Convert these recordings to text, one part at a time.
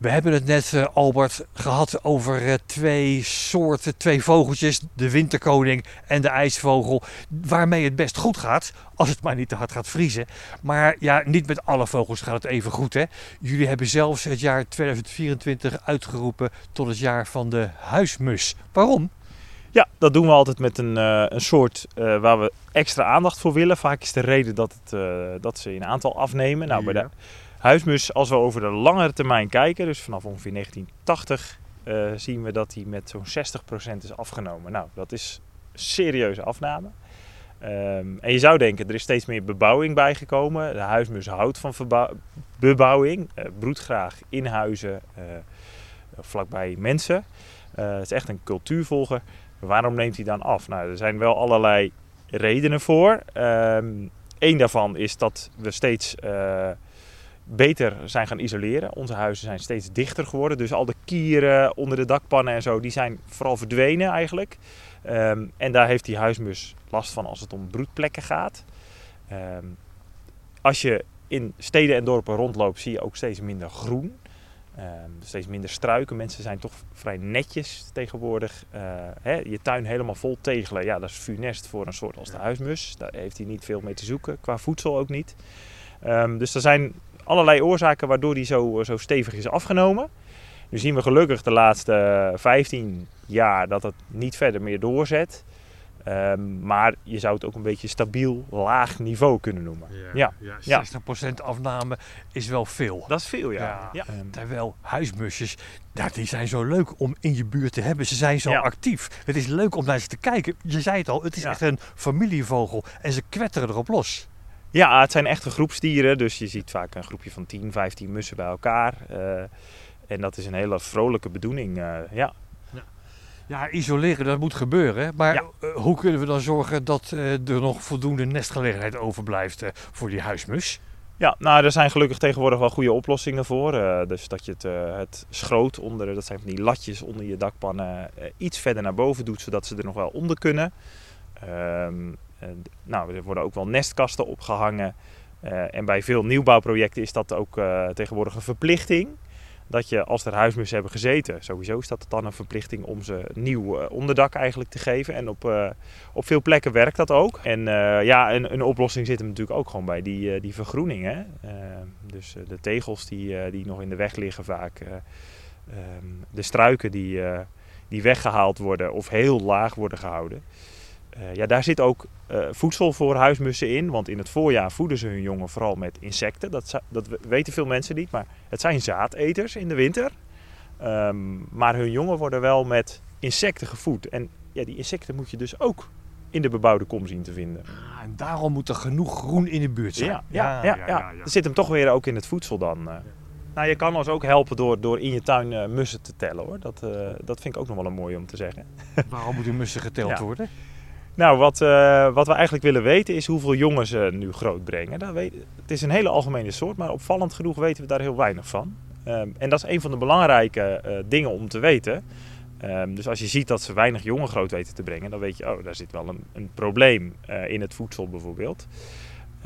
We hebben het net, uh, Albert, gehad over uh, twee soorten, twee vogeltjes. De winterkoning en de ijsvogel. Waarmee het best goed gaat, als het maar niet te hard gaat vriezen. Maar ja, niet met alle vogels gaat het even goed. Hè? Jullie hebben zelfs het jaar 2024 uitgeroepen tot het jaar van de huismus. Waarom? Ja, dat doen we altijd met een, uh, een soort waar we extra aandacht voor willen. Vaak is de reden dat, het, dat ze in aantal afnemen. Nou, bij de Huismus, als we over de langere termijn kijken, dus vanaf ongeveer 1980, uh, eh, zien we dat hij met zo'n 60% is afgenomen. Nou, dat is serieuze afname. Um, en je zou denken, er is steeds meer bebouwing bijgekomen. De huismus houdt van bebouwing, uh, broedt graag in huizen, uh, vlakbij mensen. het is echt een cultuurvolger. Waarom neemt hij dan af? Nou, er zijn wel allerlei redenen voor. Um, Eén daarvan is dat we steeds beter zijn gaan isoleren. Onze huizen zijn steeds dichter geworden. Dus al de kieren onder de dakpannen en zo, die zijn vooral verdwenen eigenlijk. Ehm, en daar heeft die huismus last van als het om broedplekken gaat. Ehm, als je in steden en dorpen rondloopt, zie je ook steeds minder groen. Um, steeds minder struiken. Mensen zijn toch vrij netjes tegenwoordig. Uh, hè, je tuin helemaal vol tegelen. Ja, dat is funest voor een soort als de huismus. Daar heeft hij niet veel mee te zoeken. Qua voedsel ook niet. dus er zijn allerlei oorzaken waardoor die zo, zo stevig is afgenomen. Nu zien we gelukkig de laatste 15 jaar dat het niet verder meer doorzet. Um, maar je zou het ook een beetje stabiel laag niveau kunnen noemen. Ja, ja. 60% afname is wel veel. Dat is veel, ja. ja. Um, terwijl huismusjes, dat, die zijn zo leuk om in je buurt te hebben. Ze zijn zo actief. Het is leuk om naar ze te kijken. Je zei het al, het is echt een familievogel. En ze kwetteren erop los. Ja, het zijn echte groepsdieren. Dus je ziet vaak een groepje van 10, 15 mussen bij elkaar. Uh, en dat is een hele vrolijke bedoeling. Uh, ja. Ja, isoleren, dat moet gebeuren. Maar ja. uh, hoe kunnen we dan zorgen dat er nog voldoende nestgelegenheid overblijft voor die huismus? Ja, nou, er zijn gelukkig tegenwoordig wel goede oplossingen voor. dus dat je het, het schroot onder, dat zijn van die latjes onder je dakpannen, iets verder naar boven doet, zodat ze er nog wel onder kunnen. Ehm, nou, er worden ook wel nestkasten opgehangen. Uh, en bij veel nieuwbouwprojecten is dat ook uh, tegenwoordig een verplichting. Dat je als er huismussen hebben gezeten, sowieso is dat dan een verplichting om ze nieuw onderdak eigenlijk te geven. En op, op veel plekken werkt dat ook. En ja, een, een, oplossing zit hem natuurlijk ook gewoon bij die, die vergroening. Hè? dus de tegels die, die nog in de weg liggen vaak. Um, de struiken die, die weggehaald worden of heel laag worden gehouden. Uh, ja, daar zit ook uh, voedsel voor huismussen in. Want in het voorjaar voeden ze hun jongen vooral met insecten. Dat, dat weten veel mensen niet. Maar het zijn zaadeters in de winter. Um, maar hun jongen worden wel met insecten gevoed. En ja, die insecten moet je dus ook in de bebouwde kom zien te vinden. Ah, en daarom moet er genoeg groen in de buurt zijn. Ja, ja, ja, ja, ja. Er zit hem toch weer ook in het voedsel dan. Uh. Nou, je kan ons ook helpen door, door in je tuin uh, mussen te tellen hoor. Dat, uh, dat vind ik ook nog wel een mooi om te zeggen. Waarom moeten mussen geteld worden? Nou, wat, uh, wat we eigenlijk willen weten is hoeveel jongen ze nu groot brengen. Dat weet, het is een hele algemene soort, maar opvallend genoeg weten we daar heel weinig van. Um, en dat is een van de belangrijke uh, dingen om te weten. Um, dus als je ziet dat ze weinig jongen groot weten te brengen, dan weet je, oh, daar zit wel een, een probleem in het voedsel bijvoorbeeld.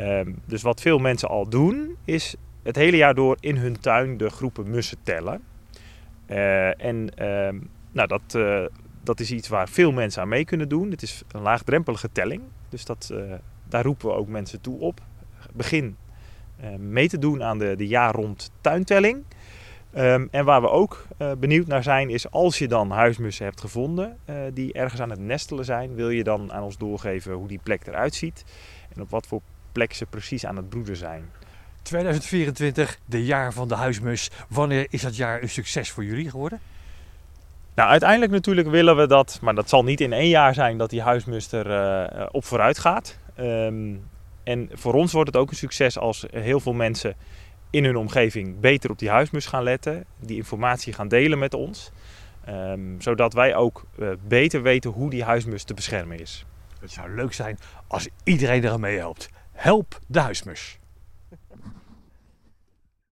Um, dus wat veel mensen al doen, is het hele jaar door in hun tuin de groepen mussen tellen. en nou, dat dat is iets waar veel mensen aan mee kunnen doen. Het is een laagdrempelige telling. Dus dat, uh, daar roepen we ook mensen toe op. Begin uh, mee te doen aan de, de jaar rond tuintelling. Um, en waar we ook uh, benieuwd naar zijn, is als je dan huismussen hebt gevonden die ergens aan het nestelen zijn, wil je dan aan ons doorgeven hoe die plek eruit ziet en op wat voor plek ze precies aan het broeden zijn. 2024, de jaar van de huismus. Wanneer is dat jaar een succes voor jullie geworden? Nou, uiteindelijk natuurlijk willen we dat, maar dat zal niet in één jaar zijn dat die huismuster uh, op vooruit gaat. Um, en voor ons wordt het ook een succes als heel veel mensen in hun omgeving beter op die huismus gaan letten, die informatie gaan delen met ons, um, zodat wij ook uh, beter weten hoe die huismus te beschermen is. Het zou leuk zijn als iedereen er mee helpt. Help de huismus.